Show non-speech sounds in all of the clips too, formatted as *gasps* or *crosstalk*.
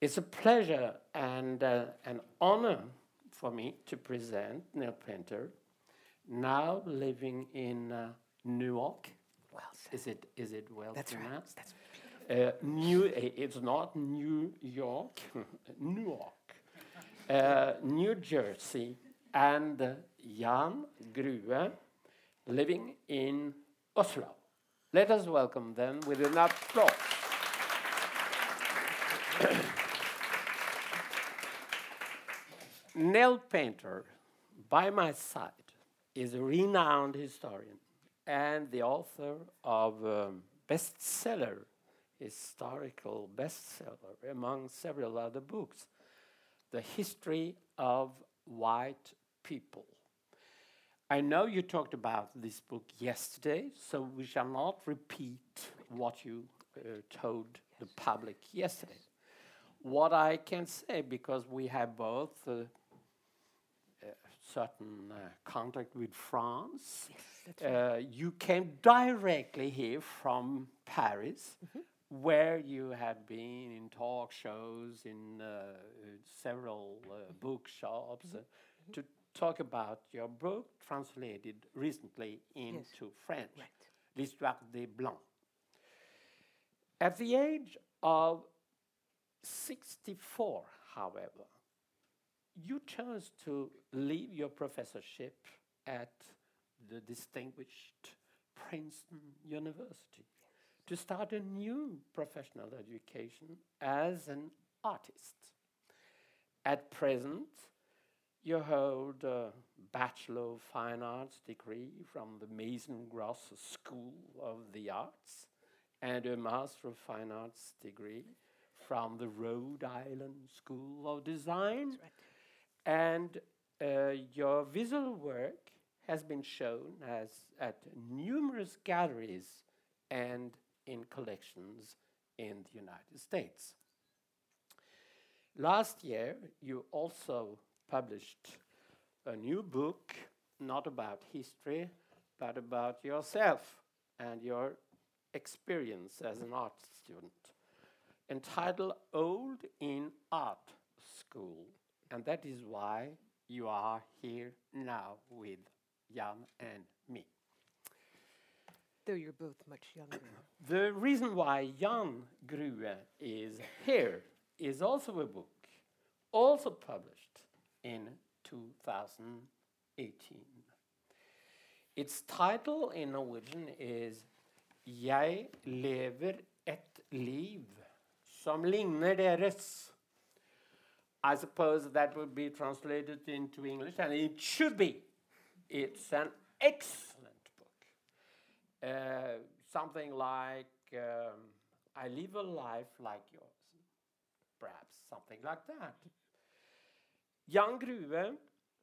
It's a pleasure and uh, an honor for me to present Nell Painter, now living in uh, Newark. Well Is it is it well That's right. That's Uh, New, eh, it's not New York, *laughs* Newark, uh, New Jersey, and uh, Jan Grue living in Oslo. Let us welcome them with an applause. *clears throat* Nell Painter, by my side, is a renowned historian and the author of um, bestseller, historical bestseller, among several other books, The History of White People. I know you talked about this book yesterday, so we shall not repeat what you uh, told the public yesterday. What I can say, because we have both uh, certain uh, contact with France. that's Uh, you came directly here from Paris, where you had been in talk shows, in uh, several uh, bookshops, uh, to talk about your book translated recently into French, Right. L'Histoire des Blancs. At the age of 64, however, you chose to leave your professorship at the distinguished Princeton University to start a new professional education as an artist. At present, you hold a Bachelor of Fine Arts degree from the Mason Gross School of the Arts and a Master of Fine Arts degree from the Rhode Island School of Design. Right. And uh, your visual work has been shown as at numerous galleries and in collections in the United States. Last year, you also published a new book, not about history, but about yourself and your experience as an art student, entitled Old in Art School. And that is why you are here now with Jan and me. Though you're both much younger. *coughs* The reason why Jan Grue is here is also a book, also published in 2018. Its title in Norwegian is Jeg lever et liv som ligner deres. I suppose that would be translated into English, and it should be. It's an excellent book. Uh, something like um, I live a life like yours, perhaps something like that. Jan Grue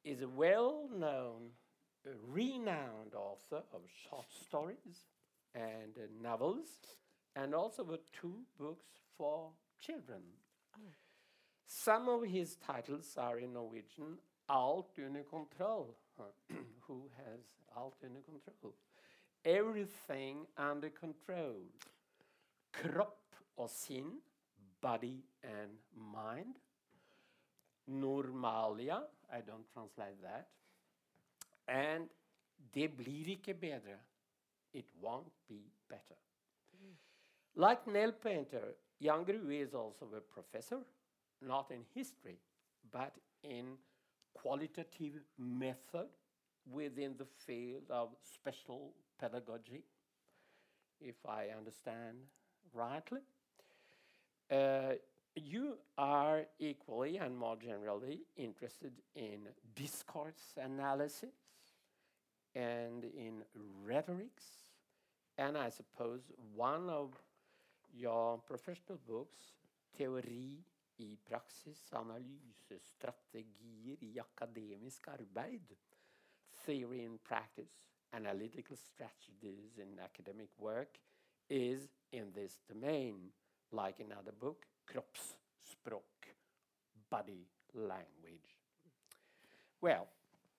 is a well known, renowned author of short stories and uh, novels, and also with two books for children. Some of his titles are in Norwegian. Alt under kontroll. *clears throat* Who has alt under control? Everything under control. Kropp og sinn, Body and mind. Normalia. I don't translate that. And det blir ikke bedre. It won't be better. Mm. Like Nell Painter, Jan Grue is also a professor, not in history, but in qualitative method within the field of special pedagogy, if I understand rightly. Uh, you are equally and more generally interested in discourse analysis and in rhetorics, and I suppose one of your professional books, Teori i praksis, analyse, strategier i akademisk arbeid, Theory in Practice, Analytical Strategies in Academic Work, is in this domain, like in other book, kroppsspråk, body language. Well,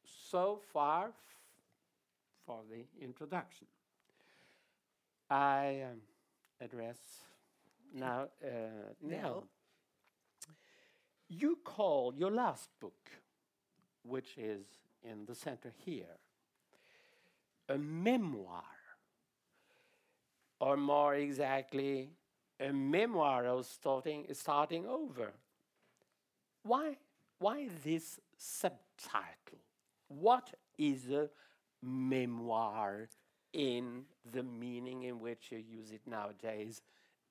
so far for the introduction. I um, address now uh, Nell. You call your last book, which is in the center here, a memoir, or more exactly, a memoir of starting, starting over. Why, why this subtitle? What is a memoir in the meaning in which you use it nowadays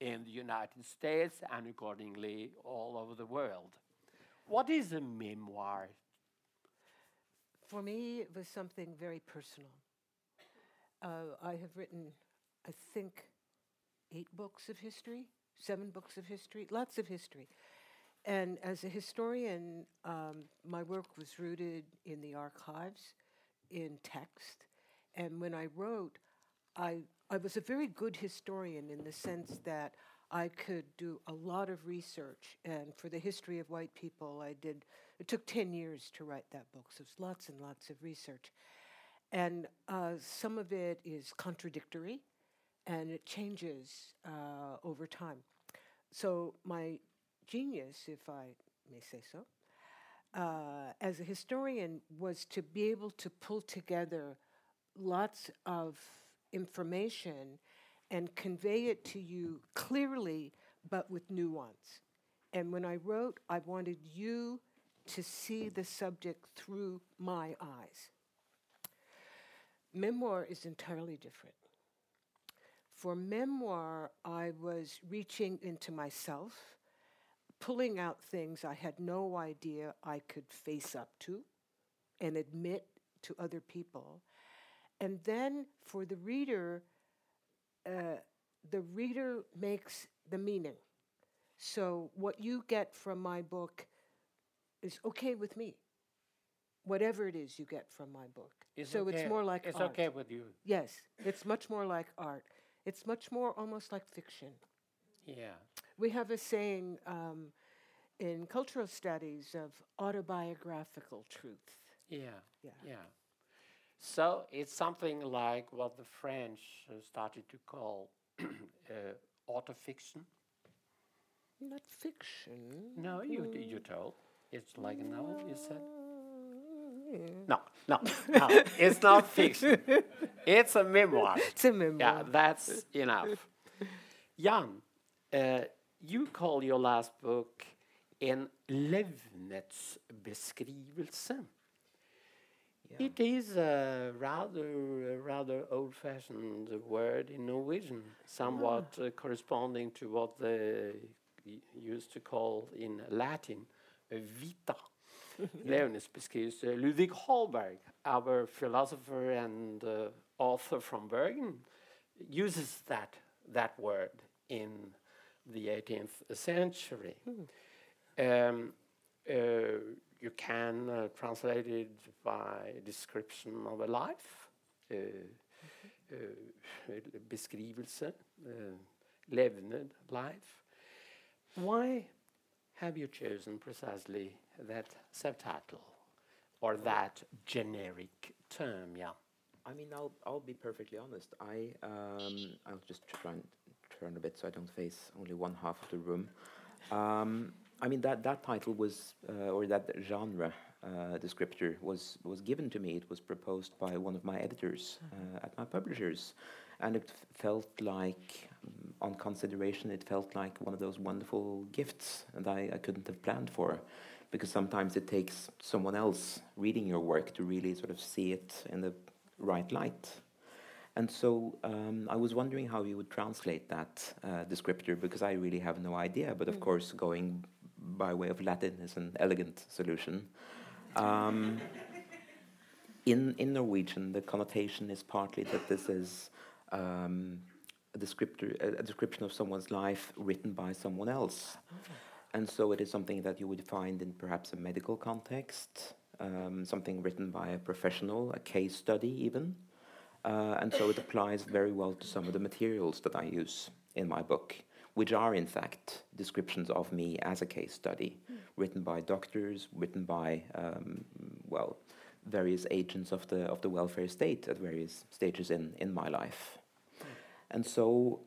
in the United States and accordingly all over the world? What is a memoir? For me, it was something very personal. Uh, I have written, I think, eight books of history, seven books of history, lots of history. And as a historian, um, my work was rooted in the archives, in text. And when I wrote, I, I was a very good historian in the sense that I could do a lot of research. And for the history of white people, I did, it took 10 years to write that book. So it's lots and lots of research. And uh, some of it is contradictory and it changes uh, over time. So, my genius, if I may say so, uh, as a historian was to be able to pull together lots of information and convey it to you clearly but with nuance. And when I wrote, I wanted you to see the subject through my eyes. Memoir is entirely different. For memoir, I was reaching into myself, pulling out things I had no idea I could face up to and admit to other people. And then for the reader, uh, the reader makes the meaning. So what you get from my book is okay with me. Whatever it is you get from my book. It's so okay- it's more like It's art. okay with you. Yes, it's much more like art. It's much more almost like fiction. Yeah. We have a saying um, in cultural studies of autobiographical truth. Yeah. Yeah. Yeah. So it's something like what the French uh, started to call *clears throat* uh, autofiction. Not fiction. No, you you told it's like a novel. You said no, no, no. it's not fiction. *laughs* It's a memoir. It's a memoir. Yeah, that's enough. Jan, uh, you call your last book en levnetsbeskrivelse. It is a rather, a rather old-fashioned word in Norwegian, somewhat uh, corresponding to what they used to call in Latin vita. *laughs* Levnetsbeskrivelse. Ludvig Holberg, our philosopher and uh, author from Bergen, uses that that word in the 18th century. Um, uh, you can uh, translate it by description of a life, uh, uh, beskrivelse, uh, levned life. Why have you chosen precisely that subtitle or that generic term? Yeah. I mean, I'll I'll be perfectly honest. I um, I'll just try and turn a bit so I don't face only one half of the room. Um, I mean that that title was uh, or that genre uh, descriptor was was given to me. It was proposed by one of my editors uh, at my publishers, and it f- felt like, um, on consideration, it felt like one of those wonderful gifts that I, I couldn't have planned for, because sometimes it takes someone else reading your work to really sort of see it in the right light. And so um, I was wondering how you would translate that uh, descriptor because I really have no idea. But of course, going by way of Latin is an elegant solution. Um, in in Norwegian, the connotation is partly that this is um, a descriptor, a, a description of someone's life written by someone else, and so it is something that you would find in perhaps a medical context, um, something written by a professional, a case study even, uh, and so it applies very well to some of the materials that I use in my book, which are in fact descriptions of me as a case study, written by doctors, written by um, well various agents of the of the welfare state at various stages in in my life, and so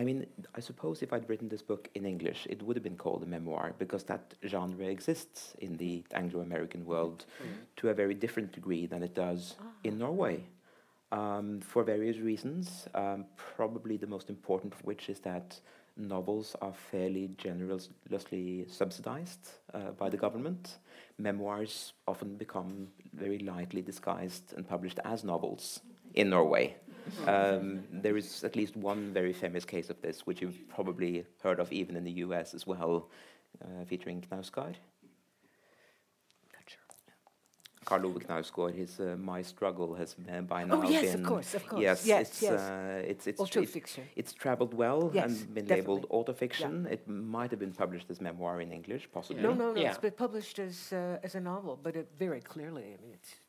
I mean, I suppose if I'd written this book in English, it would have been called a memoir because that genre exists in the Anglo American world to a very different degree than it does in Norway. Um, for various reasons, um, probably the most important of which is that novels are fairly generously subsidized uh, by the government. Memoirs often become very lightly disguised and published as novels in Norway. Um, there is at least one very famous case of this, which you've probably heard of even in the US as well, uh, featuring Knausgård. Karl Ove Knausgård, his uh, My Struggle has uh, by now Oh, yes, been of course, of course. yes, Yes, it's, yes. Uh, it's it's Auto it- fiction. it's traveled well Yes, and been definitely. labeled autofiction. It might have been published as memoir in English, possibly. No, no, no. Yeah. It's been published as uh, as a novel, but it very clearly. I mean, it's yeah.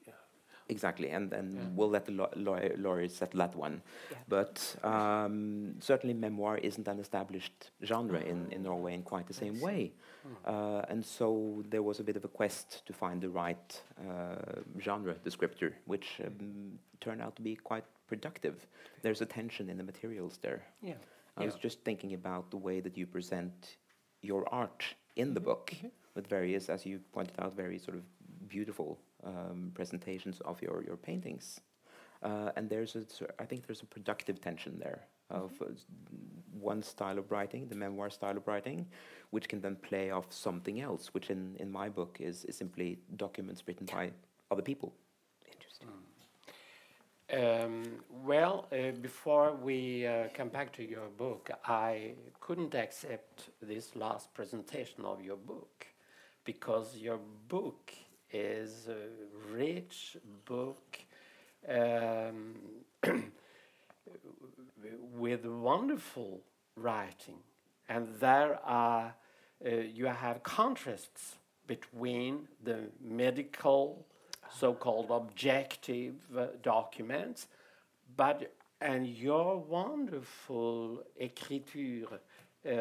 Exactly, and and Yeah. we'll let the law- lawyer, lawyers settle that one. Yeah. But um, certainly, memoir isn't an established genre in, in Norway in quite the same way. Uh, and so there was a bit of a quest to find the right uh, genre descriptor, which um, turned out to be quite productive. There's a tension in the materials there. Yeah. I was just thinking about the way that you present your art in the Mhm, book mhm. with various, as you pointed out, very sort of beautiful um, presentations of your, your paintings. Uh, and there's a, I think there's a productive tension there of uh, s- one style of writing, the memoir style of writing, which can then play off something else, which in, in my book is, is simply documents written by other people. Interesting. Um, well, uh, before we uh, come back to your book, I couldn't accept this last presentation of your book because your book is a rich book um, *clears throat* with wonderful writing, and there are uh, you have contrasts between the medical, so-called objective uh, documents, but and your wonderful écriture, uh,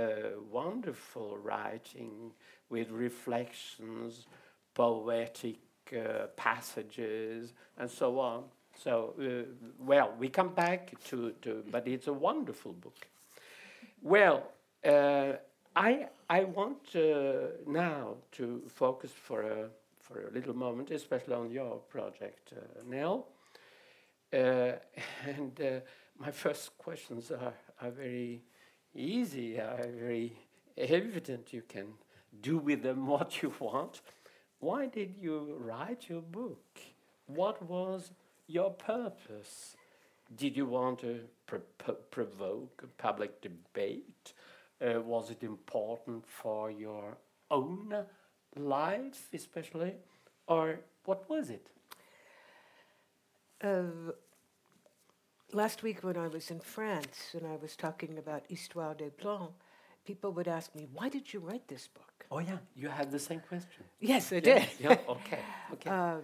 wonderful writing with reflections, poetic uh, passages, and so on. So, uh, well, we come back to, to, but it's a wonderful book. Well, uh, I I want uh, now to focus for a for a little moment, especially on your project, uh, Nell. Uh, *laughs* and my first questions are, are very easy, are very evident. You can do with them *laughs* what you want. Why did you write your book? What was your purpose? Did you want to pro- pro- provoke a public debate? Uh, was it important for your own life, especially? Or what was it? Uh, last week, when I was in France and I was talking about Histoire des Blancs, people would ask me, "Why did you write this book?" Oh, yeah, you had the same question. Yes, I yeah, did. yeah, okay, *laughs* okay. Um,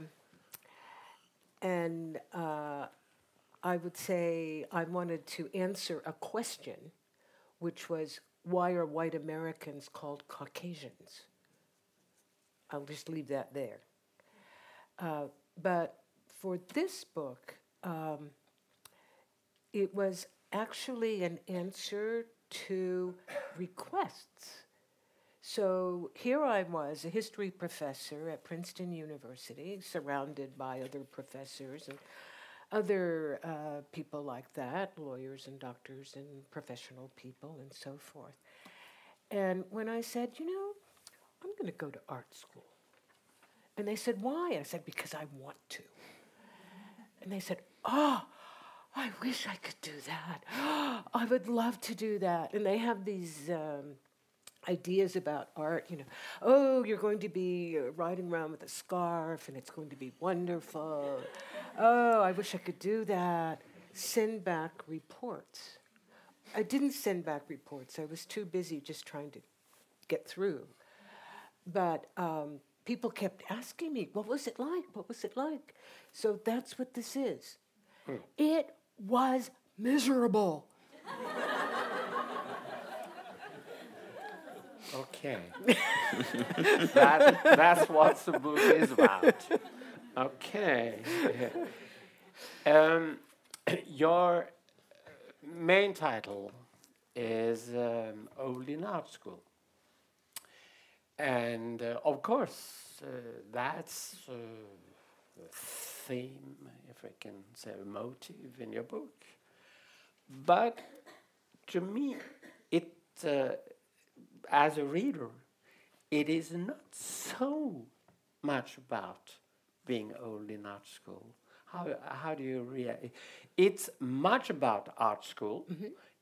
and uh, I would say I wanted to answer a question, which was why are white Americans called Caucasians? I'll just leave that there. Uh, but for this book, um, it was actually an answer to requests. So here I was, a history professor at Princeton University, surrounded by other professors and other uh, people like that, lawyers and doctors and professional people and so forth. And when I said, you know, I'm going to go to art school. And they said, why? I said, because I want to. And they said, oh, I wish I could do that. *gasps* I would love to do that. And they have these um, ideas about art, you know, oh, you're going to be uh, riding around with a scarf and it's going to be wonderful. Oh, I wish I could do that. Send back reports. I didn't send back reports. I was too busy just trying to get through. But um, people kept asking me, what was it like? What was it like? So that's what this is. It was miserable. Okay. *laughs* that, that's what the book is about. Okay. Um, *clears throat* your main title is um, old in art school. And uh, of course, uh, that's uh, the theme, can say, a motive in your book. But to me, it, uh, as a reader, it is not so much about being old in art school. How, how do you react? It's much about art school.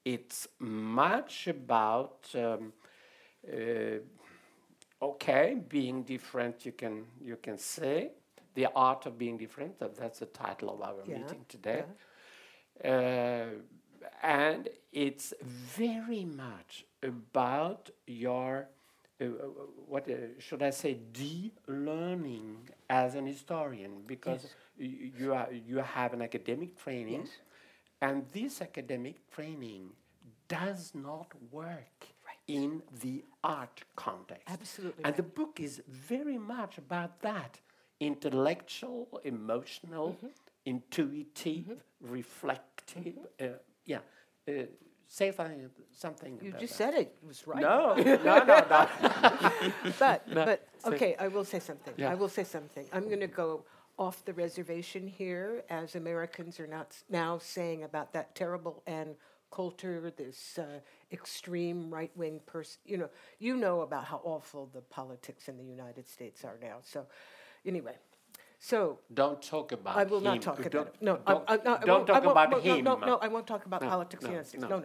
It's much about um, uh, okay, being different. You can you can say the art of being Different. That's the title of our Yeah, meeting today. Uh, and it's very much about your uh, what uh, should I say de-learning as an historian because Yes. you are you have an academic training Yes. and this academic training does not work in the art context Absolutely and the book is very much about that intellectual emotional Mm-hmm. intuitive reflective uh, yeah uh, say something something You about just that. said it. It was right. no *laughs* no no no *laughs* but No, but okay, I will say something. Yeah. I will say something. I'm going to go off the reservation here, as Americans are not now saying about that terrible Ann Coulter, this uh, extreme right wing person. You know, you know about how awful the politics in the United States are now. So, anyway. So don't talk about I will him. not talk Don't- about it. No, don't, I, no, I don't won't- talk about no, him No, no, no, I won't talk about No, politics no, in the United States. no. No,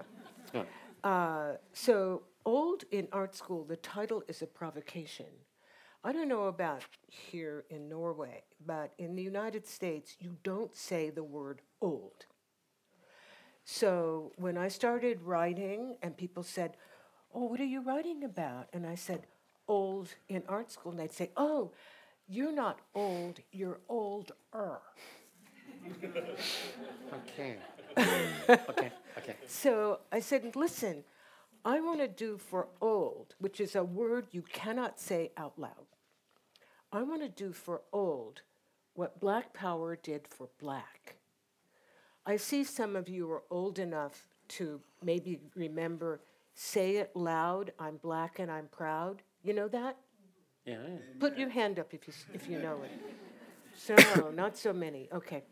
no. No. Uh, so, Old in Art School, the title is a provocation. I don't know about here in Norway, but in the United States, you don't say the word old. So, when I started writing, and people said, Oh, what are you writing about? And I said, Old in art school. And they'd say, Oh, you're not old, you're older. okay *laughs* okay okay So I said, listen, I want to do for old, which is a word you cannot say out loud. I want to do for old what Black Power did for black. I see some of you are old enough to maybe remember Say It Loud, I'm Black and I'm Proud. You know that? Yeah. Put your hand up if you, if you know it. So, no, not so many. Okay.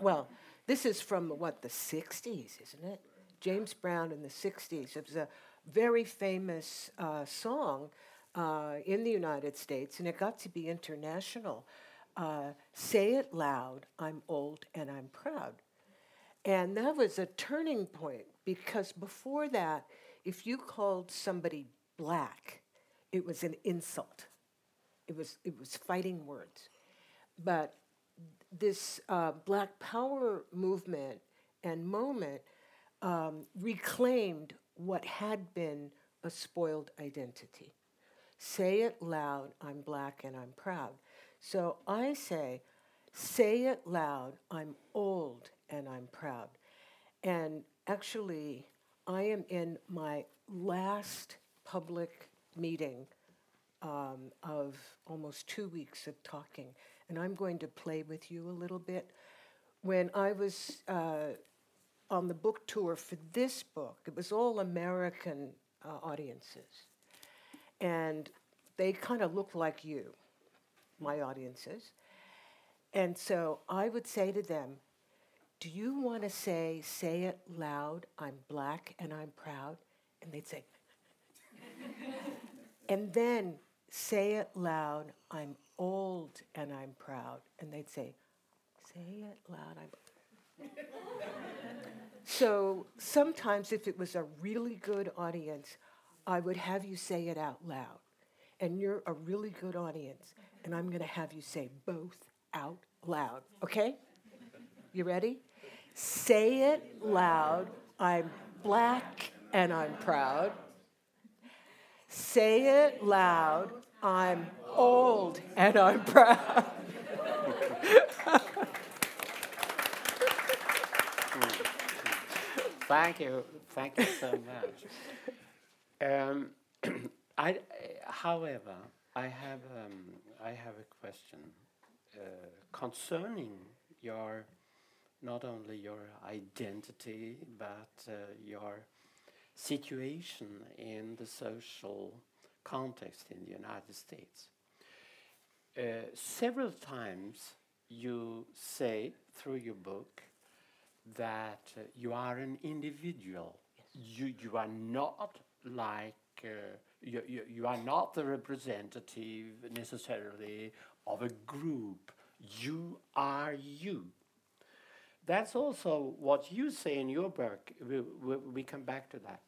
Well, this is from what, the 60s, isn't it? James Brown in the 60s. It was a very famous uh, song uh, in the United States, and it got to be international. Uh, Say it loud, I'm old and I'm proud. And that was a turning point because before that, if you called somebody black, it was an insult. It was, it was fighting words. But this uh, Black Power movement and moment um, reclaimed what had been a spoiled identity. Say it loud, I'm black and I'm proud. So I say, say it loud, I'm old and I'm proud. And actually, I am in my last public meeting um, of almost two weeks of talking, and I'm going to play with you a little bit. When I was uh, on the book tour for this book, it was all American uh, audiences, and they kind of looked like you, my audiences. And so I would say to them, Do you want to say, say it loud, I'm black and I'm proud? And they'd say, *laughs* and then say it loud, I'm old and I'm proud. And they'd say, say it loud, I'm. *laughs* so sometimes, if it was a really good audience, I would have you say it out loud. And you're a really good audience, and I'm going to have you say both out loud, okay? You ready? Say it loud, I'm black and I'm proud. Say it loud. I'm old and I'm proud. Thank you, thank you so much. Um, *clears throat* I, however, I have um, I have a question uh, concerning your not only your identity but uh, your situation in the social context in the United States. Uh, several times you say through your book that uh, you are an individual. Yes. You, you are not like, uh, you, you, you are not the representative necessarily of a group. You are you. That's also what you say in your book. We, we, we come back to that.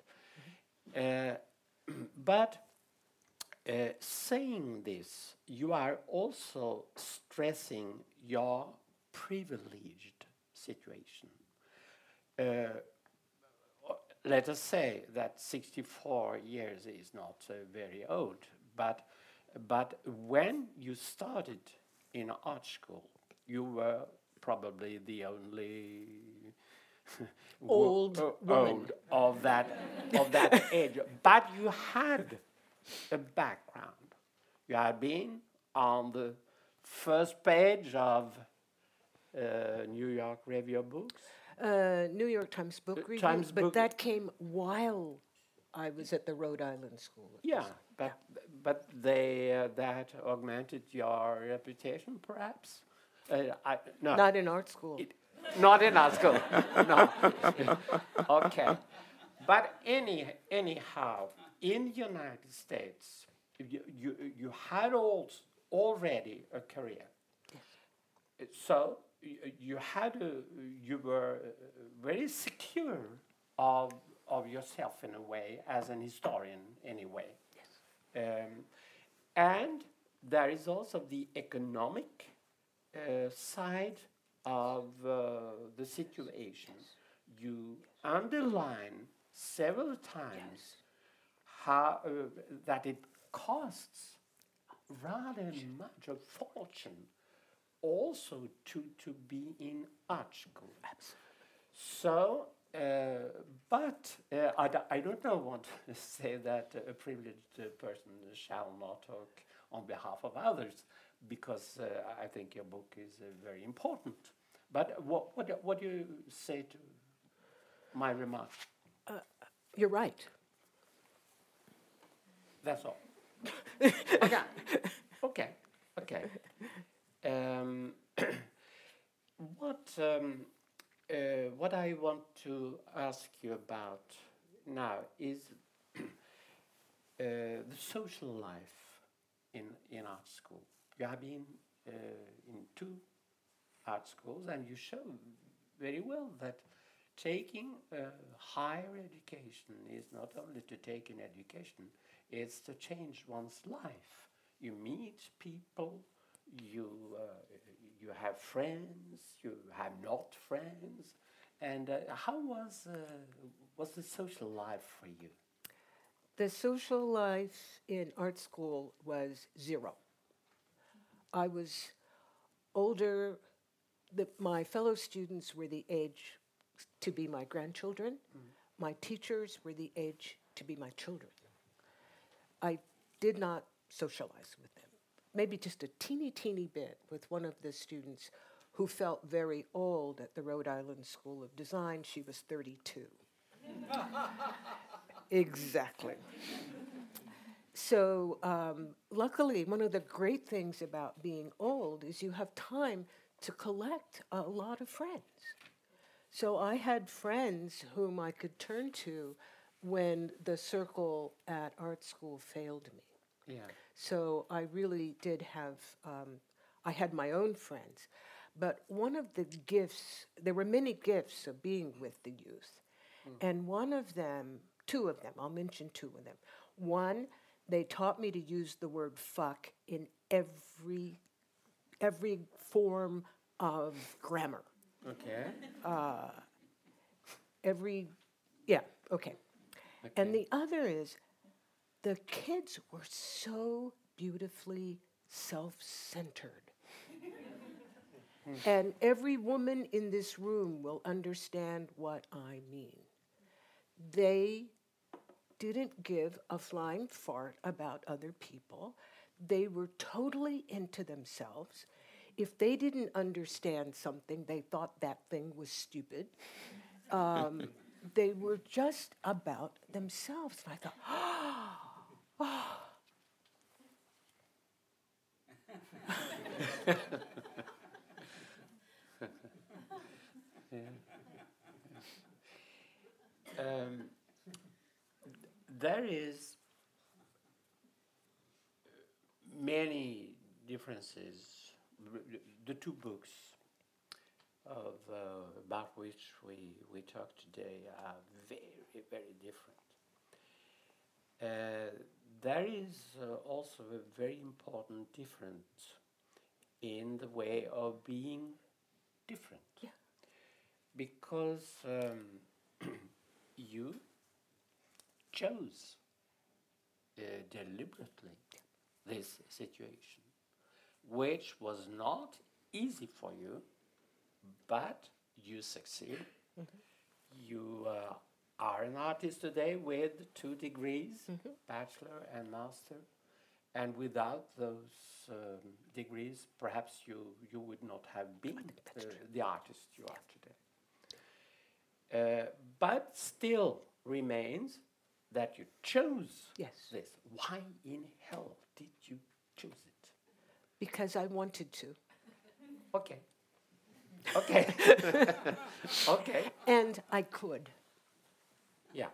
Uh, *clears throat* but uh, saying this, you are also stressing your privileged situation. Uh, let us say that 64 years is not uh, very old, but, but when you started in art school, you were probably the only *laughs* Old wo- woman. old of that of that *laughs* age. But you had a background. You had been on the first page of uh, New York Review Books. Uh, New York Times Book Uh, Review, Times but Book- that came while I was at the Rhode Island School. Yeah, but but they uh, that augmented your reputation, perhaps. Uh, I, no, Not in art school. It- not in our school. no. *laughs* okay, but any anyhow, in the United States, you you, you had al- already a career. Uh, So you, you had a, you were uh, very secure of of yourself in a way as an historian anyway. Um, and there is also the economic uh, side of uh, the situation. You underline several times how uh, that it costs rather much a fortune also to, to be in art school. So, uh, but uh, I, do, I don't know want *laughs* to say that a privileged uh, person shall not talk on behalf of others, because uh, I think your book is uh, very important. But what, what, do- what do you say to my remark? You're right. That's all. *laughs* okay. Okay. Okay. Um, *clears throat* what um, uh, what I want to ask you about now is *clears throat* uh, the social life in in art school. You have been uh, in two art schools, and you show very well that taking a higher education is not only to take an education, it's to change one's life. You meet people, you, uh, you have friends, you have not friends. And uh, how was, uh, was the social life for you? The social life in art school was zero. I was older, the, my fellow students were the age to be my grandchildren, mm-hmm. my teachers were the age to be my children. I did not socialize with them. Maybe just a teeny, teeny bit with one of the students who felt very old at the Rhode Island School of Design. She was 32. *laughs* exactly. So, um, luckily, one of the great things about being old is you have time to collect a lot of friends. So, I had friends whom I could turn to when the circle at art school failed me. Yeah. So I really did have, um, I had my own friends. But one of the gifts, there were many gifts of being with the youth. And one of them, two of them, I'll mention two of them. One, they taught me to use the word fuck in every, every form of grammar. Okay. Uh, every, yeah, okay. okay. And the other is the kids were so beautifully self centered. and every woman in this room will understand what I mean. They didn't give a flying fart about other people. They were totally into themselves. If they didn't understand something, they thought that thing was stupid. Um, *laughs* they were just about themselves. And I thought, *gasps* oh. *laughs* Um, there is many differences. The two books of uh, about which we we talk today are very very different. Uh, there is uh, also a very important difference in the way of being different. Yeah. Because um, *clears throat* you chose uh, deliberately this situation, which was not easy for you, but you succeed. You uh, are an artist today with two degrees, bachelor and master, and without those um, degrees, perhaps you, you would not have been uh, the artist you are today. Uh, but still remains that you chose Yes. this. Why in hell did you choose it? because I wanted to. Okay. Okay. *laughs* okay. And I could. Yeah.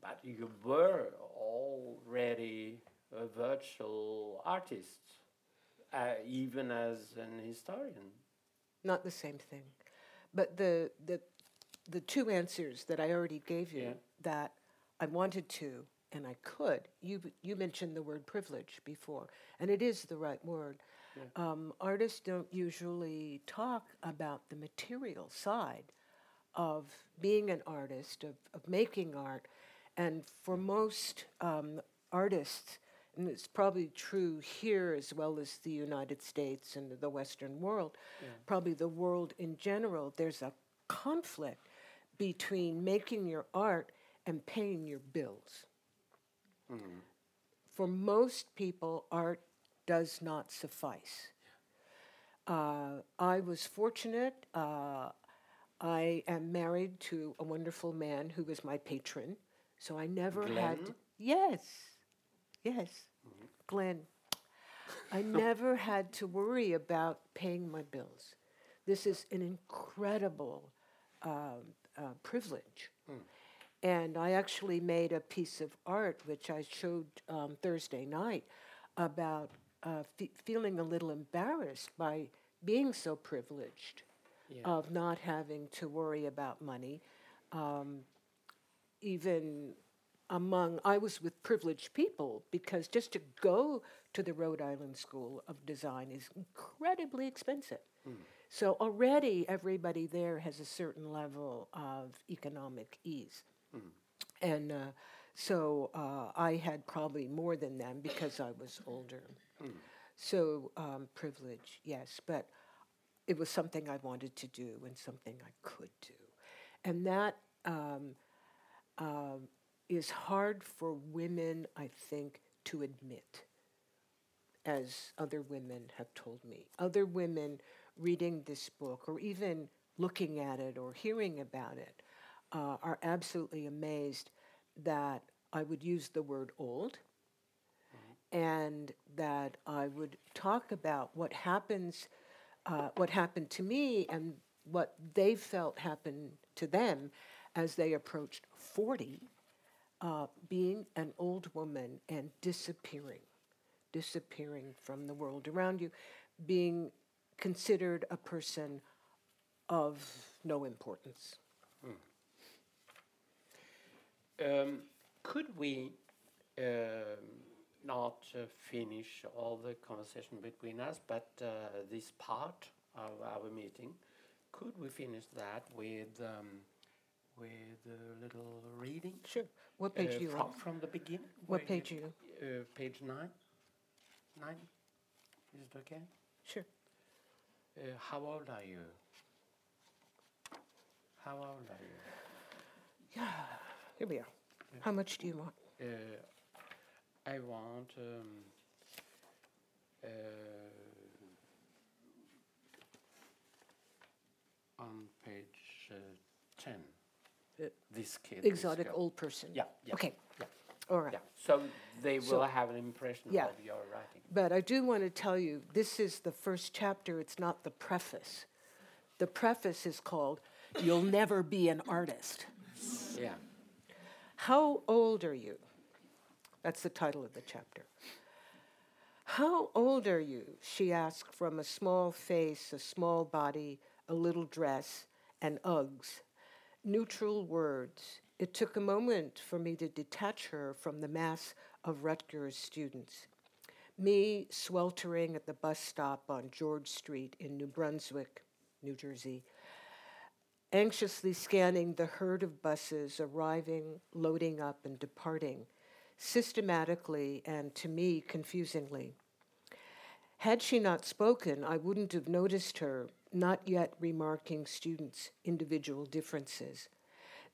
But you were already a virtual artist, uh, even as an historian. Not the same thing. But the, the, the two answers that I already gave you Yeah. That I wanted to and I could, you, you mentioned the word privilege before, and it is the right word. Um, artists don't usually talk about the material side of being an artist, of, of making art. And for most um, artists, and it's probably true here as well as the United States and the Western world, probably the world in general, there's a conflict between making your art and paying your bills. For most people, art does not suffice. Uh, I was fortunate. Uh, I am married to a wonderful man who was my patron, so I never had. Glenn? To, yes, yes, Glenn. I *laughs* never had to worry about paying my bills. This is an incredible um, uh, privilege. And I actually made a piece of art, which I showed um, Thursday night, about uh, fe- feeling a little embarrassed by being so privileged Yeah. of not having to worry about money. Um, even among, I was with privileged people because just to go to the Rhode Island School of Design is incredibly expensive. So already everybody there has a certain level of economic ease. And uh, so uh, I had probably more than them because I was older. So um, privilege, yes, but it was something I wanted to do and something I could do. And that um, um, is hard for women, I think, to admit, as other women have told me. Other women reading this book or even looking at it or hearing about it uh, are absolutely amazed that I would use the word old and that I would talk about what happens, uh, what happened to me, and what they felt happened to them as they approached 40, uh, being an old woman and disappearing, disappearing from the world around you, being considered a person of no importance. Um, could we um, not uh, finish all the conversation between us, but uh, this part of our meeting, could we finish that with um, with a little reading? Sure. What page uh, do you from, want? from the beginning? What page you? Uh, page nine. Nine. Is it okay? Sure. Uh, how old are you? How old are you? Here we are. How much do you want? Uh, I want um, uh, on page uh, 10. Uh, this kid. this Exotic girl. old person. Yeah, yeah, Okay. yeah. All right. Yeah. So they So- will have an impression Yeah. of your writing. But I do want to tell you this is the first chapter, it's not the preface. The preface is called You'll Never Be an Artist. Yeah. How old are you? That's the title of the chapter. How old are you? She asked from a small face, a small body, a little dress, and Uggs. Neutral words. It took a moment for me to detach her from the mass of Rutgers students. Me sweltering at the bus stop on George Street in New Brunswick, New Jersey, anxiously scanning the herd of buses arriving, loading up, and departing, systematically and to me confusingly. Had she not spoken, I wouldn't have noticed her, not yet remarking students' individual differences.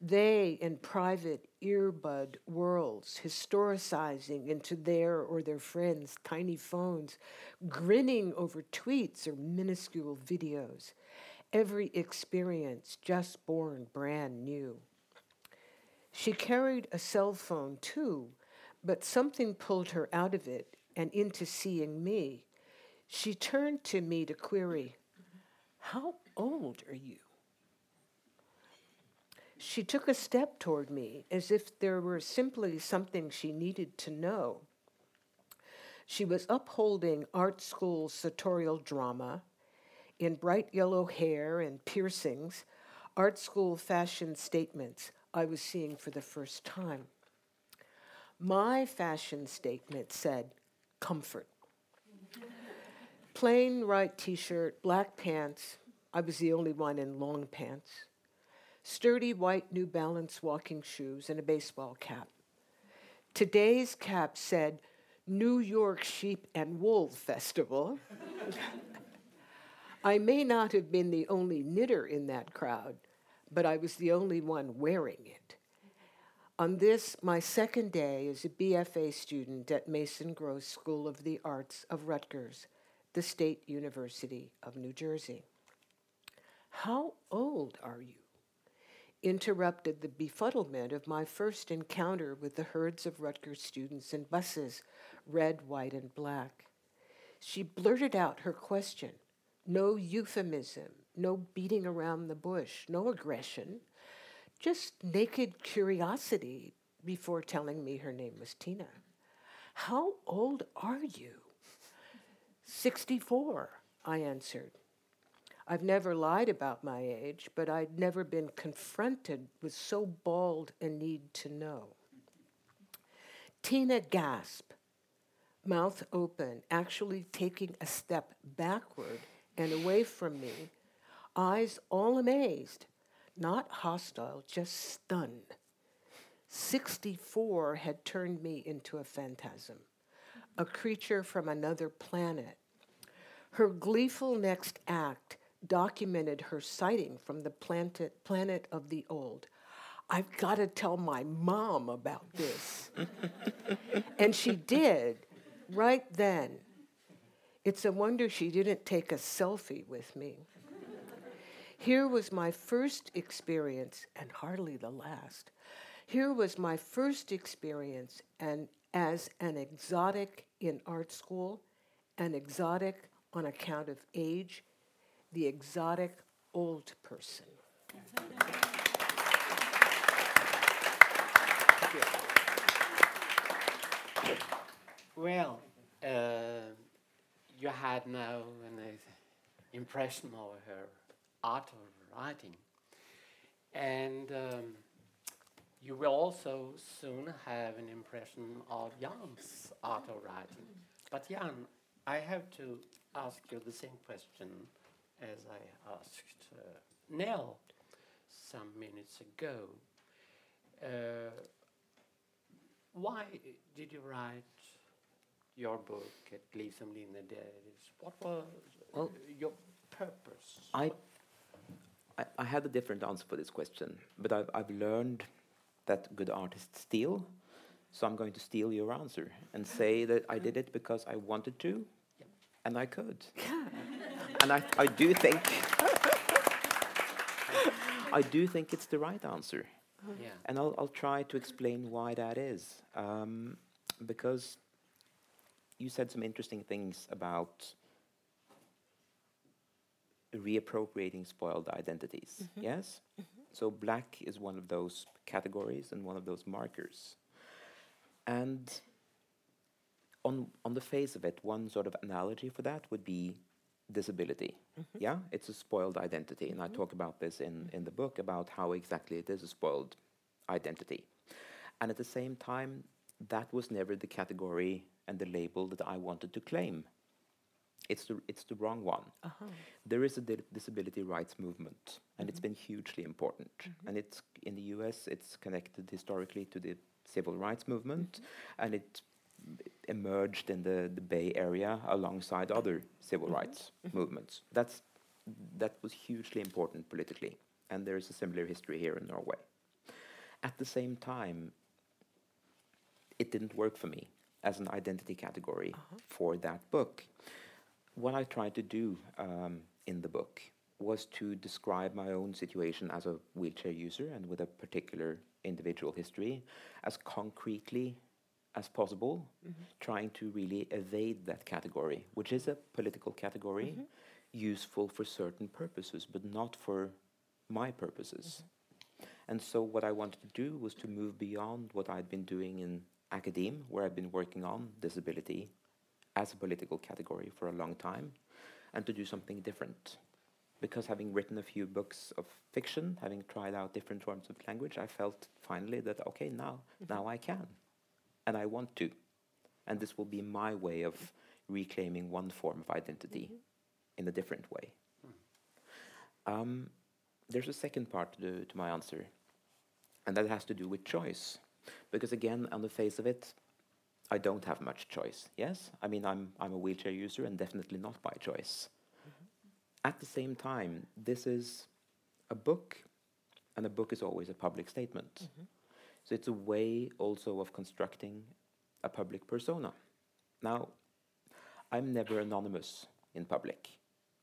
They, in private earbud worlds, historicizing into their or their friends' tiny phones, grinning over tweets or minuscule videos. Every experience just born brand new. She carried a cell phone too, but something pulled her out of it and into seeing me. She turned to me to query, How old are you? She took a step toward me as if there were simply something she needed to know. She was upholding art school sartorial drama in bright yellow hair and piercings, art school fashion statements I was seeing for the first time. My fashion statement said, comfort. *laughs* Plain white t shirt, black pants. I was the only one in long pants. Sturdy white New Balance walking shoes and a baseball cap. Today's cap said New York Sheep and Wool Festival. *laughs* I may not have been the only knitter in that crowd, but I was the only one wearing it. On this, my second day as a BFA student at Mason Gross School of the Arts of Rutgers, the State University of New Jersey. How old are you? Interrupted the befuddlement of my first encounter with the herds of Rutgers students in buses, red, white, and black. She blurted out her question. No euphemism, no beating around the bush, no aggression, just naked curiosity before telling me her name was Tina. How old are you? 64, I answered. I've never lied about my age, but I'd never been confronted with so bald a need to know. Tina gasped, mouth open, actually taking a step backward and away from me, eyes all amazed, not hostile, just stunned. 64 had turned me into a phantasm, a creature from another planet. Her gleeful next act documented her sighting from the planet, planet of the old. I've got to tell my mom about this. *laughs* and she did, right then. It's a wonder she didn't take a selfie with me. Here was my first experience, and hardly the last. Here was my first experience and as an exotic in art school, an exotic on account of age, the exotic old person. Well, uh, you had now an impression of her art of writing. And um, you will also soon have an impression of Jan's art of writing. But Jan, I have to ask you the same question as I asked uh, Nell some minutes ago. Uh, why did you write your book et liv som ligner deres? What was Well- your purpose? I, I, I had a different answer for this question, but I've, I've learned that good artists steal. So I'm going to steal your answer and say that I did it because I wanted to, and I could. *laughs* and I, I do think I do think it's the right answer. Yeah. And I'll, I'll try to explain why that is. Um, because you said some interesting things about reappropriating spoiled identities. Mm-hmm. Yes? Mm-hmm. So, black is one of those categories and one of those markers. And on, on the face of it, one sort of analogy for that would be disability. Mm-hmm. Yeah, it's a spoiled identity, and I talk about this in, in the book about how exactly it is a spoiled identity. And at the same time, that was never the category and the label that I wanted to claim. It's the, it's the wrong one. Uh-huh. There is a di- disability rights movement, and it's mm-hmm. been hugely important. Mm-hmm. And it's in the U.S. It's connected historically to the civil rights movement, mm-hmm. and it emerged in the, the Bay Area alongside other civil rights movements. That's that was hugely important politically, and there is a similar history here in Norway. At the same time, it didn't work for me as an identity category uh-huh. for that book. What I tried to do um, in the book was to describe my own situation as a wheelchair user and with a particular individual history as concretely as possible, mm-hmm. trying to really evade that category, which is a political category mm-hmm. useful for certain purposes, but not for my purposes. Mm-hmm. And so, what I wanted to do was to move beyond what I'd been doing in academia, where I've been working on disability as a political category for a long time, and to do something different. Because having written a few books of fiction, having tried out different forms of language, I felt finally that okay, now mm-hmm. now I can, and I want to, and this will be my way of reclaiming one form of identity mm-hmm. in a different way. Hmm. Um, there's a second part to, the, to my answer, and that has to do with choice. Because again, on the face of it, I don't have much choice. Yes, I mean I'm I'm a wheelchair user and definitely not by choice. Mm-hmm. At the same time, this is a book, and a book is always a public statement. Mm-hmm. So it's a way also of constructing a public persona. Now, I'm never anonymous in public,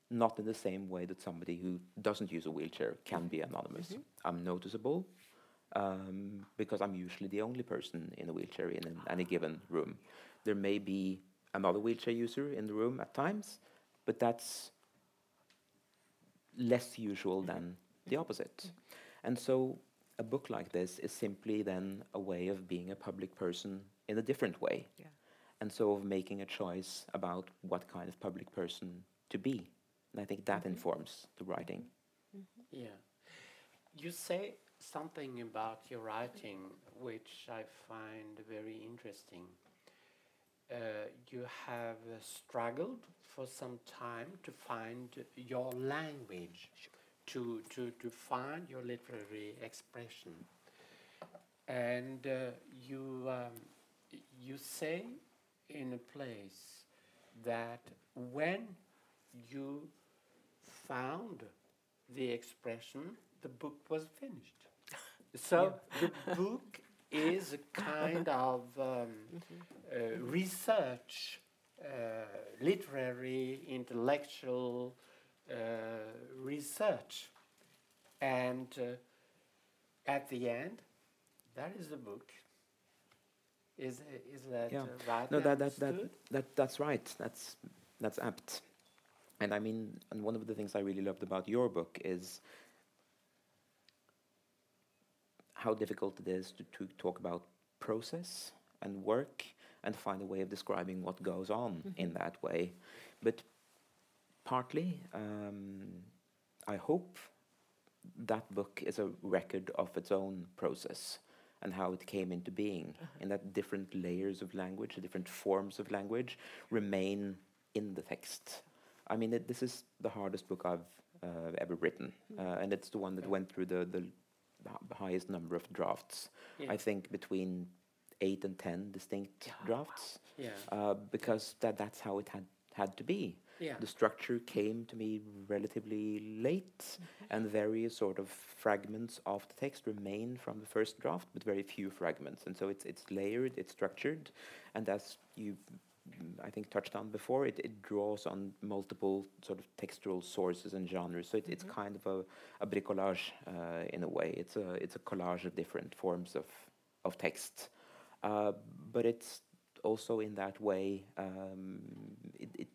not in the same way that somebody who doesn't use a wheelchair can be anonymous. Mm-hmm. I'm noticeable um, because I'm usually the only person in a wheelchair in an, any given room. There may be another wheelchair user in the room at times, but that's less usual than mm-hmm. the opposite. And so a book like this is simply then a way of being a public person in a different way. Yeah. And so of making a choice about what kind of public person to be. And I think that mm-hmm. informs the writing. Mm-hmm. Yeah. You say something about your writing which I find very interesting. Uh, you have struggled for some time to find your language, to, to, to find your literary expression. And uh, you, um, you say in a place that when you found the expression, the book was finished. So the book is a kind of um, uh, research, uh, literary, intellectual uh, research. And uh, at the end, that is the book. Is, is that Yeah. uh, right? No, that, that, that, that, that's right. That's, that's apt. And I mean, and one of the things I really loved about your book is how difficult it is to, to talk about process and work and find a way of describing what goes on in that way. But partly, um, I hope that book is a record of its own process and how it came into being, and that different layers of language, different forms of language, remain in the text. I mean, it, this is the hardest book I've uh, ever written, uh, and it's the one that went through the, the, the highest number of drafts. Yeah. I think between eight and ten distinct Yeah, wow. drafts, Yeah. uh, because that, that's how it had, had to be. Yeah. The structure came to me relatively late, and various sort of fragments of the text remain from the first draft, but very few fragments. And so it's it's layered, it's structured, and as you I think touched on before, it, it draws on multiple sort of textual sources and genres. So it, it's kind of a, a bricolage uh, in a way. It's a it's a collage of different forms of of text, uh, but it's also in that way. Um, it, it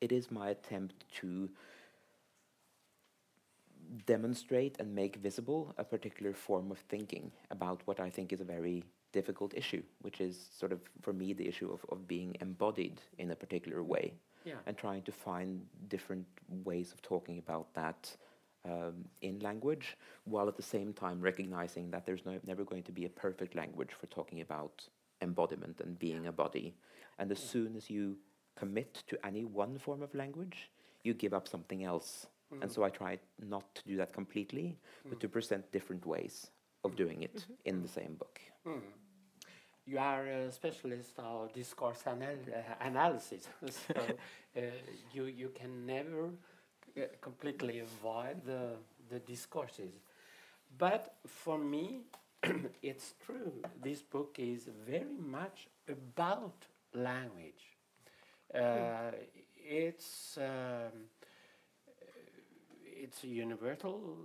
it is my attempt to demonstrate and make visible a particular form of thinking about what I think is a very difficult issue, which is sort of, for me, the issue of, of being embodied in a particular way Yeah. and trying to find different ways of talking about that um, in language, while at the same time recognizing that there's no, never going to be a perfect language for talking about embodiment and being a body. And as soon as you commit to any one form of language, you give up something else. And mm. so I try not to do that completely, but to mm. present different ways of doing it mm-hmm. in the mm. same book. You are a specialist of discourse anal- uh, analysis, *laughs* so uh, you you can never uh, completely avoid the the discourses. But for me, *clears throat* it's true. This book is very much about language. Uh, It's um, it's a universal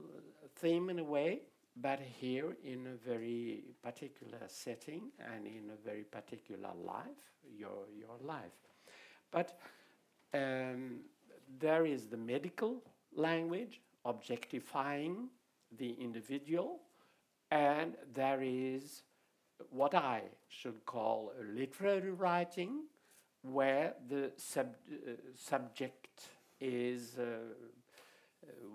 theme in a way, but here in a very particular setting and in a very particular life, your your life. But um, there is the medical language objectifying the individual, and there is what I should call a literary writing, where the sub, uh, subject is uh,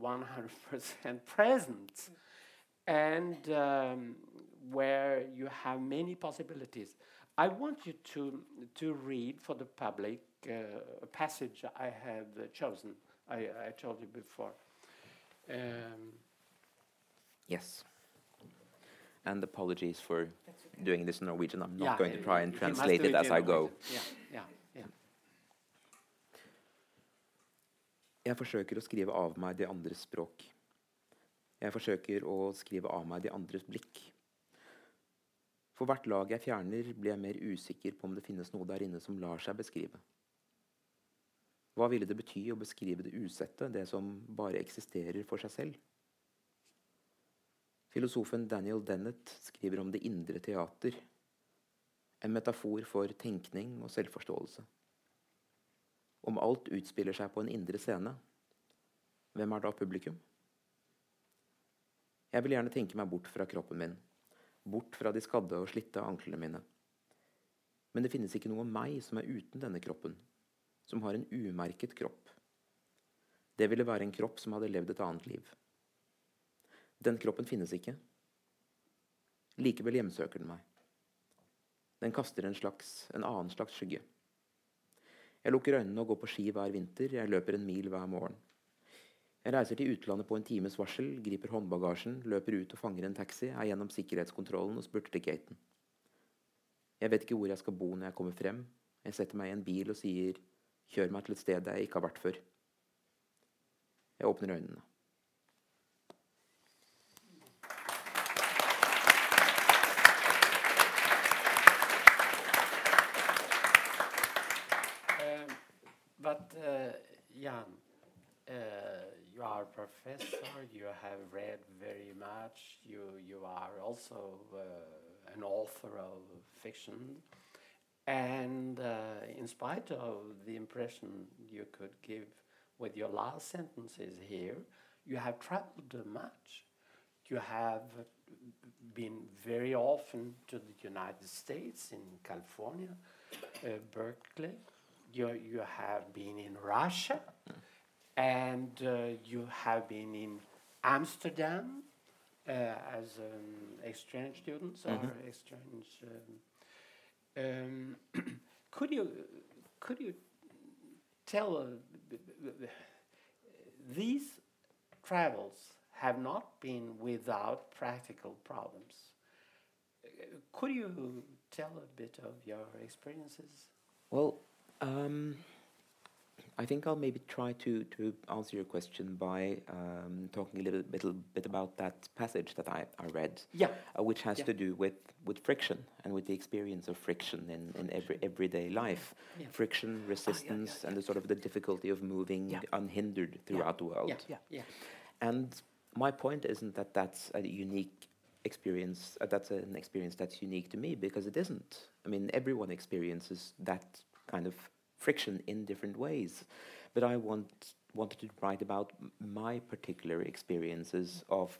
one hundred percent present, and um, where you have many possibilities. I want you to to read for the public uh, a passage I have uh, chosen. I, I told you before. Um, Yes. And apologies for doing this in Norwegian. I'm not yeah, going to try and translate it, it as I go. Yeah, yeah, yeah. Jeg forsøker å skrive av meg de andres språk. Jeg forsøker å skrive av meg de andres blikk. For hvert lag jeg fjerner, blir jeg mer usikker på om det finnes noe der inne som lar seg beskrive. Hva ville det bety å beskrive det usette, det som bare eksisterer for seg selv? Filosofen Daniel Dennett skriver om det indre teater, en metafor for tenkning og selvforståelse. Om alt utspiller seg på en indre scene, hvem er da publikum? Jeg vil gjerne tenke meg bort fra kroppen min, bort fra de skadde og slitte anklene mine. Men det finnes ikke noe meg som er uten denne kroppen, som har en umerket kropp. Det ville være en kropp som hadde levd et annet liv. Den kroppen finnes ikke. Likevel hjemsøker den meg. Den kaster en slags, en annen slags skygge. Jeg lukker øynene og går på ski hver vinter, jeg løper en mil hver morgen. Jeg reiser til utlandet på en times varsel, griper håndbagasjen, løper ut og fanger en taxi, er gjennom sikkerhetskontrollen og spurter til gaten. Jeg vet ikke hvor jeg skal bo når jeg kommer frem. Jeg setter meg i en bil og sier 'kjør meg til et sted jeg ikke har vært før'. Jeg åpner øynene. Professor. You have read very much. You you are also uh, an author of fiction, and uh, in spite of the impression you could give with your last sentences here, you have traveled much. You have been very often to the United States, in California, uh, Berkeley. You, you have been in Russia, and uh, you have been in Amsterdam uh, as an exchange student or Mhm. exchange. Um, um, *clears throat* could you could you tell uh, these travels have not been without practical problems. Could you tell a bit of your experiences? Well, um, I think I'll maybe try to, to answer your question by um, talking a little, little bit about that passage that I, I read, Yeah. uh, which has Yeah. to do with, with friction and with the experience of friction in, in every everyday life. Yeah. Friction, resistance, and the sort of the difficulty of moving unhindered throughout the world. Yeah. Yeah. Yeah. And my point isn't that that's a unique experience. Uh, that's an experience that's unique to me because it isn't. I mean, everyone experiences that kind of friction in different ways. But I want wanted to write about my particular experiences of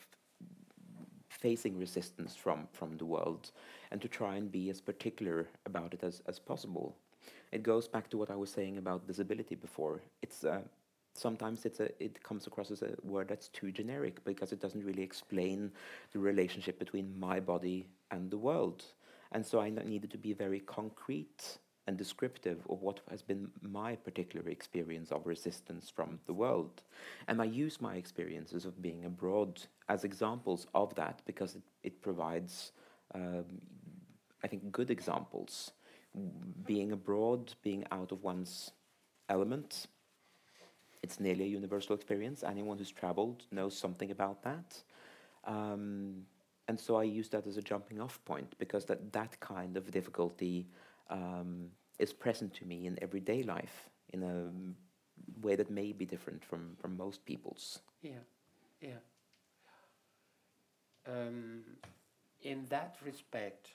facing resistance from from the world, and to try and be as particular about it as as possible. It goes back to what I was saying about disability before. It's uh, sometimes it's a it comes across as a word that's too generic because it doesn't really explain the relationship between my body and the world. And so I needed to be very concrete and descriptive of what has been my particular experience of resistance from the world. And I use my experiences of being abroad as examples of that because it, it provides, um, I think, good examples. Being abroad, being out of one's element, it's nearly a universal experience. Anyone who's traveled knows something about that. Um, and so I use that as a jumping off point because that, that kind of difficulty um, is present to me in everyday life in a way that may be different from, from most people's. Yeah, yeah. Um, in that respect,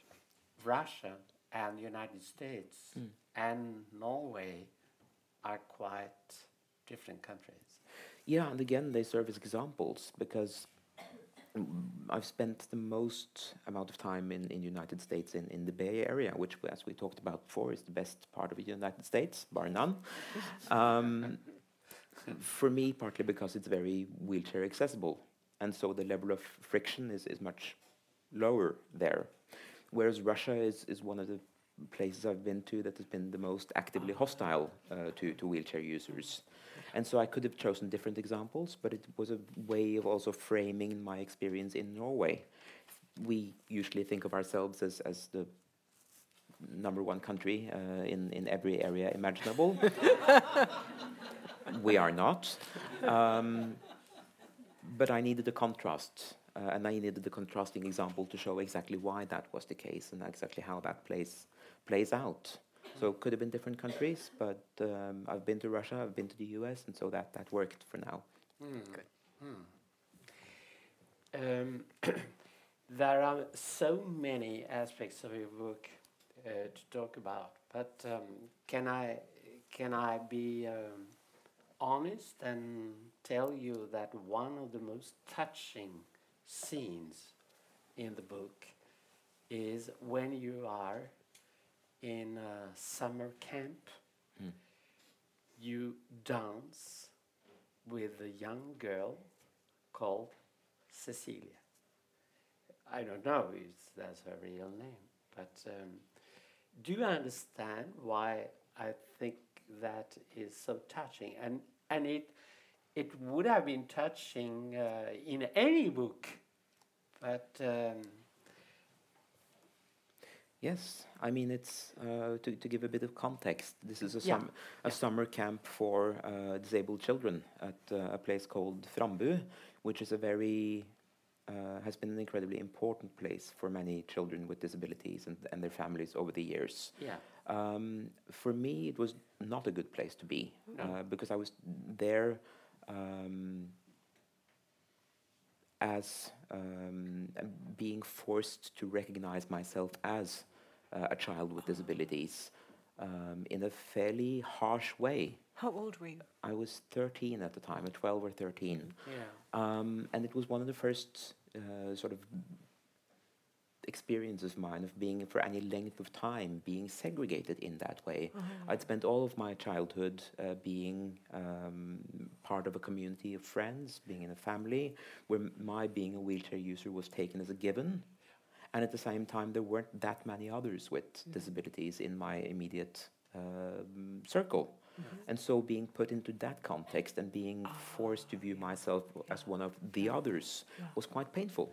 Russia and United States Mm. and Norway are quite different countries. Yeah, and again, they serve as examples because I've spent the most amount of time in in United States in, in the Bay Area, which, as we talked about before, is the best part of the United States, bar none. Um, for me, partly because it's very wheelchair accessible, and so the level of friction is, is much lower there. Whereas Russia is, is one of the places I've been to that has been the most actively hostile uh, to, to wheelchair users. And so I could have chosen different examples, but it was a way of also framing my experience in Norway. We usually think of ourselves as, as the number one country uh, in, in every area imaginable. *laughs* we are not. Um, but I needed a contrast, uh, and I needed the contrasting example to show exactly why that was the case and exactly how that plays plays out. So it could have been different countries, but um, I've been to Russia, I've been to the US, and so that that worked for now. Um, *clears throat* there are so many aspects of your book uh, to talk about, but um, can I can I be um, honest and tell you that one of the most touching scenes in the book is when you are in a summer camp. Mm. You dance with a young girl called Cecilia. I don't know if that's her real name, but um, do you understand why I think that is so touching? And and it it would have been touching uh, in any book, but um, Yes, I mean it's uh, to to give a bit of context. This is a Yeah, sum, a summer camp for uh, disabled children at uh, a place called Frambu, which is a very uh, has been an incredibly important place for many children with disabilities and, and their families over the years. yeah, Um, for me, it was not a good place to be No. uh, because I was there um, as um, being forced to recognize myself as uh, a child with disabilities um, in a fairly harsh way. How old were you? I was 13 at the time, or 12 or 13. yeah, Um, and it was one of the first uh, sort of experiences of mine of being for any length of time being segregated in that way. I'd spent all of my childhood uh, being um, part of a community of friends, being in a family, where my being a wheelchair user was taken as a given. And at the same time, there weren't that many others with disabilities in my immediate um, circle. And so being put into that context and being forced to view myself as one of the others was quite painful.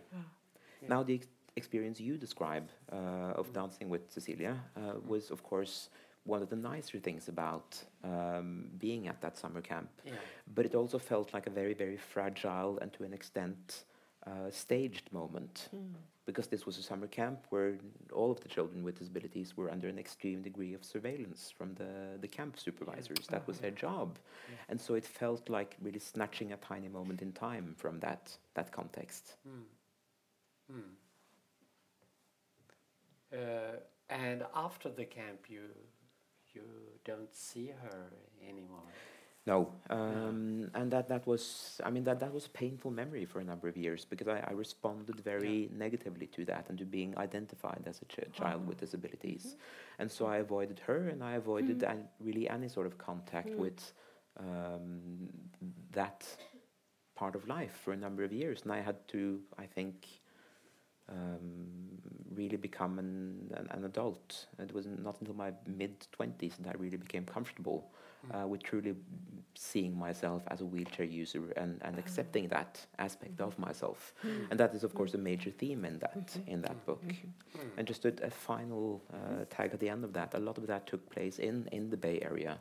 Now, the ex- experience you describe uh, of dancing with Cecilia uh, was, of course, one of the nicer things about um, being at that summer camp. Yeah. But it also felt like a very, very fragile and to an extent uh, staged moment because this was a summer camp where all of the children with disabilities were under an extreme degree of surveillance from the, the camp supervisors. That was their job. Yeah. And so it felt like really snatching a tiny moment in time from that, that context. Mm. Mm. Uh, and after the camp, you you don't see her anymore. No, um, and that that was I mean that that was a painful memory for a number of years because I, I responded very negatively to that and to being identified as a ch- child with disabilities, and so I avoided her and I avoided an, really any sort of contact with um, that part of life for a number of years, and I had to I think um, really become an, an, an adult. It was not until my mid twenties that I really became comfortable uh, with truly seeing myself as a wheelchair user and, and accepting that aspect of myself. And that is, of course, a major theme in that in that book. And just a, a final uh, tag at the end of that, a lot of that took place in, in the Bay Area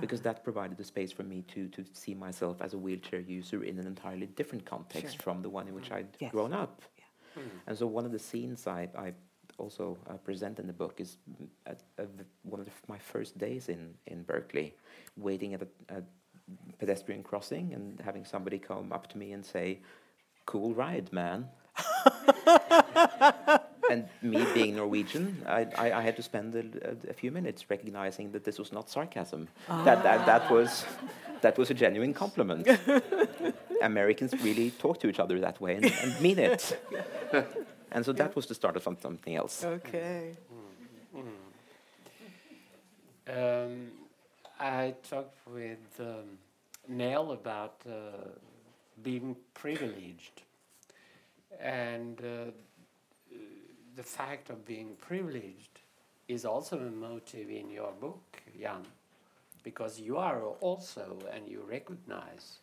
because that provided a space for me to, to see myself as a wheelchair user in an entirely different context Sure. from the one in which I'd Yes. grown up. Mm. And so one of the scenes I, I also uh, present in the book is mm, at, at one of the, f- my first days in, in Berkeley, waiting at a, a pedestrian crossing and having somebody come up to me and say, "Cool ride, man." *laughs* and me being Norwegian, I, I, I had to spend a, a, a few minutes recognizing that this was not sarcasm. That, that, that, was, that was a genuine compliment. *laughs* Americans really talk to each other that way and, and mean it. *laughs* And so that was the start of something else. Okay. Um, I talked with um, Nell about uh, being privileged, and uh, the fact of being privileged is also a motive in your book, Jan, because you are also, and you recognize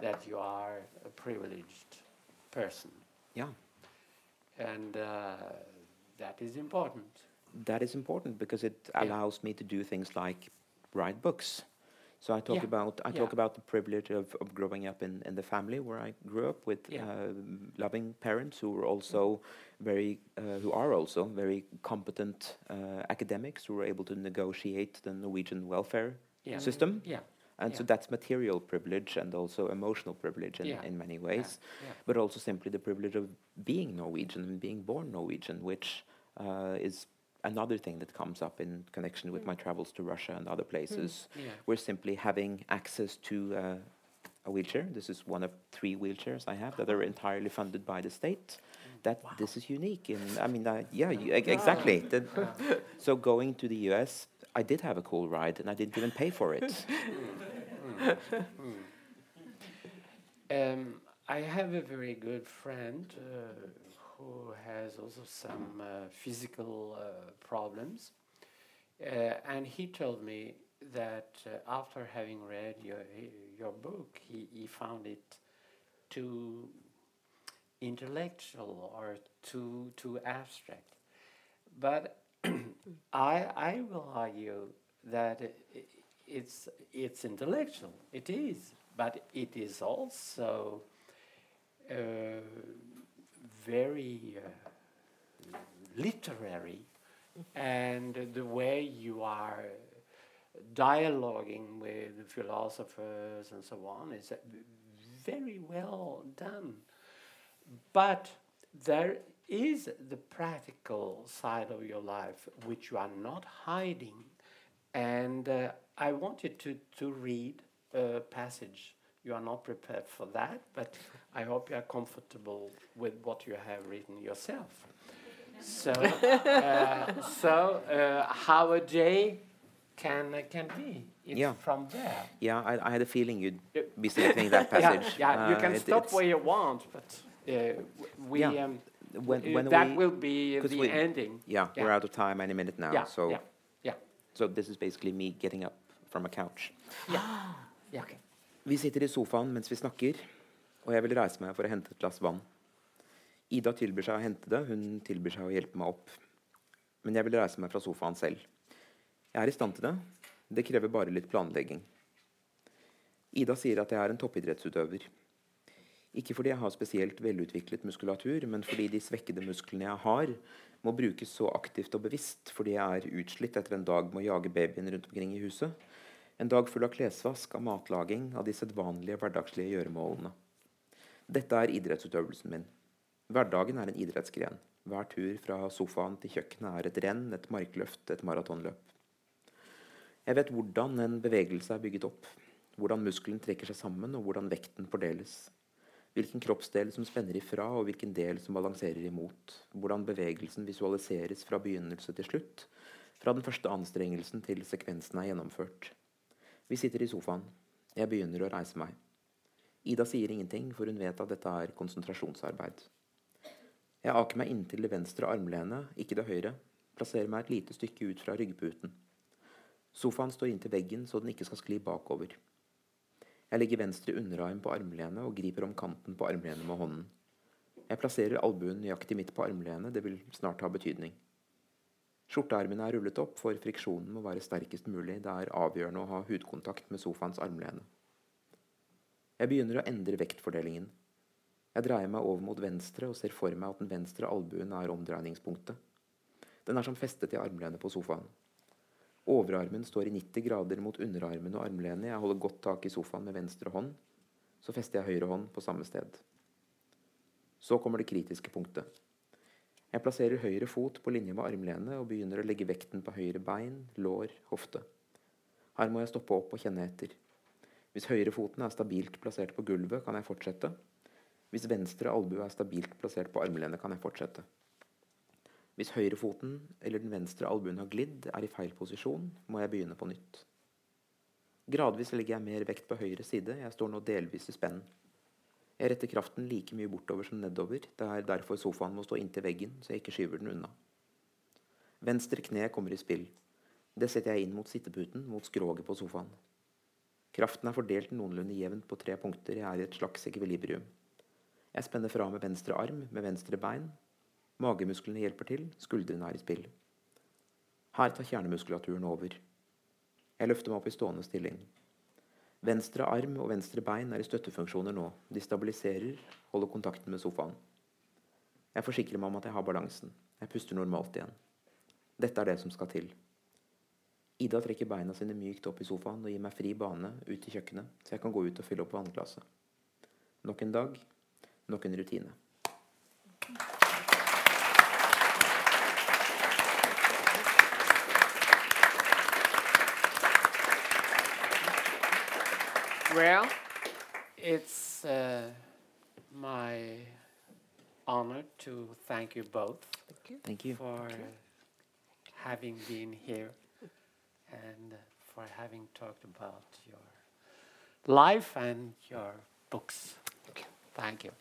that you are a privileged person, Yeah, and uh, that is important. that is important because it allows me to do things like write books. So I talk Yeah, about I talk about the privilege of, of growing up in, in the family where I grew up with Yeah. uh, loving parents who were also very uh, who are also very competent uh, academics who were able to negotiate the Norwegian welfare Yeah. system. Yeah. And so that's material privilege and also emotional privilege in, Yeah. in many ways, yeah. but also simply the privilege of being Norwegian and being born Norwegian, which uh, is another thing that comes up in connection with my travels to Russia and other places, Yeah. where simply having access to uh, a wheelchair, this is one of three wheelchairs I have that are entirely funded by the state. That this is unique, and I mean, uh, yeah, you, ex- exactly. *laughs* So going to the U.S., I did have a cool ride, and I didn't even pay for it. *laughs* *laughs* Um, I have a very good friend uh, who has also some uh, physical uh, problems, uh, and he told me that uh, after having read your your book, he, he found it too intellectual or too too abstract. But *clears throat* I I will argue that it's it's intellectual. It is, but it is also uh, very uh, literary, and the way you are dialoguing with philosophers and so on is uh, very well done. But there is the practical side of your life which you are not hiding. And uh, I wanted to, to read a passage. You are not prepared for that, but I hope you are comfortable with what you have written yourself. So, uh, so uh, how a day can can be. It's Yeah. from there. Yeah, I, I had a feeling you'd be selecting that *laughs* passage. yeah, you Uh, can it- stop where you want, but uh, we Yeah. um, when, uh, when that we, will be the we- ending. yeah, yeah. we're out of time any minute now. Yeah, so yeah, yeah. so this is basically me getting up from a couch. *gasps* Yeah. Vi sitter i sofaen mens vi snakker, og jeg vil reise meg for å hente et glass vann. Ida tilbyr seg å hente det, hun tilbyr seg å hjelpe meg opp. Men jeg vil reise meg fra sofaen selv. Jeg er i stand til det. Det krever bare litt planlegging. Ida sier at jeg er en toppidrettsutøver. Ikke fordi jeg har spesielt velutviklet muskulatur, men fordi de svekkede musklene jeg har, må brukes så aktivt og bevisst fordi jeg er utslitt etter en dag med å jage babyen rundt omkring i huset. En dag full av klesvask, av matlaging, av de sedvanlige hverdagslige gjøremålene. Dette er idrettsutøvelsen min. Hverdagen er en idrettsgren. Hver tur fra sofaen til kjøkkenet er et renn, et markløft, et maratonløp. Jeg vet hvordan en bevegelse er bygget opp, hvordan muskelen trekker seg sammen, og hvordan vekten fordeles. Hvilken kroppsdel som spenner ifra, og hvilken del som balanserer imot. Hvordan bevegelsen visualiseres fra begynnelse til slutt. Fra den første anstrengelsen til sekvensen er gjennomført. Vi sitter i sofaen. Jeg begynner å reise meg. Ida sier ingenting, for hun vet at dette er konsentrasjonsarbeid. Jeg aker meg inntil det venstre armlenet, ikke det høyre. Plasserer meg et lite stykke ut fra ryggputen. Sofaen står inntil veggen, så den ikke skal skli bakover. Jeg legger venstre underarm på armlenet og griper om kanten på armlenet med hånden. Jeg plasserer albuen nøyaktig midt på armlenet, det vil snart ha betydning. Skjortearmene er rullet opp, for friksjonen må være sterkest mulig. Det er avgjørende å ha hudkontakt med sofaens armlene. Jeg begynner å endre vektfordelingen. Jeg dreier meg over mot venstre og ser for meg at den venstre albuen er omdreiningspunktet. Den er som festet i armlenet på sofaen. Overarmen står i 90 grader mot underarmen og armlenet. Jeg holder godt tak i sofaen med venstre hånd. Så fester jeg høyre hånd på samme sted. Så kommer det kritiske punktet. Jeg plasserer høyre fot på linje med armlenet og begynner å legge vekten på høyre bein, lår, hofte. Her må jeg stoppe opp og kjenne etter. Hvis høyrefoten er stabilt plassert på gulvet, kan jeg fortsette. Hvis venstre albue er stabilt plassert på armlenet, kan jeg fortsette. Hvis høyrefoten eller den venstre albuen har glidd, er i feil posisjon, må jeg begynne på nytt. Gradvis legger jeg mer vekt på høyre side, jeg står nå delvis i spenn. Jeg retter kraften like mye bortover som nedover, det er derfor sofaen må stå inntil veggen, så jeg ikke skyver den unna. Venstre kne kommer i spill. Det setter jeg inn mot sitteputen, mot skroget på sofaen. Kraften er fordelt noenlunde jevnt på tre punkter, jeg er i et slags ekvilibrium. Jeg spenner fra med venstre arm, med venstre bein, Magemusklene hjelper til, skuldrene er i spill. Her tar kjernemuskulaturen over. Jeg løfter meg opp i stående stilling. Venstre arm og venstre bein er i støttefunksjoner nå. De stabiliserer, holder kontakten med sofaen. Jeg forsikrer meg om at jeg har balansen. Jeg puster normalt igjen. Dette er det som skal til. Ida trekker beina sine mykt opp i sofaen og gir meg fri bane ut til kjøkkenet, så jeg kan gå ut og fylle opp vannglasset. Nok en dag, nok en rutine. Well, it's uh, my honor to thank you both Thank you. Thank you. for having been here and for having talked about your life and your books. Thank you.